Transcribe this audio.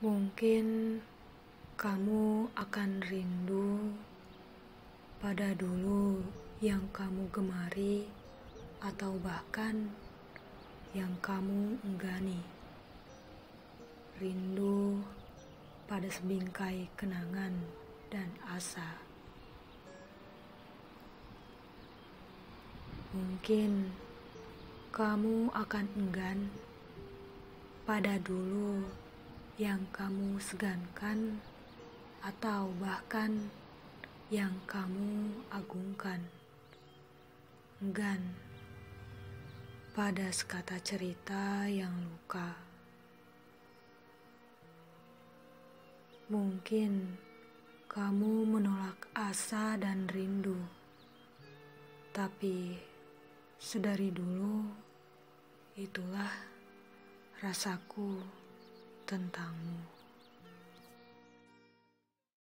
Mungkin kamu akan rindu pada dulu yang kamu gemari, atau bahkan yang kamu enggani. Rindu pada sebingkai kenangan dan asa. Mungkin kamu akan enggan pada dulu yang kamu segankan, atau bahkan yang kamu agungkan. Enggan pada sekata cerita yang luka. Mungkin kamu menolak asa dan rindu, tapi sedari dulu itulah rasaku 更挡目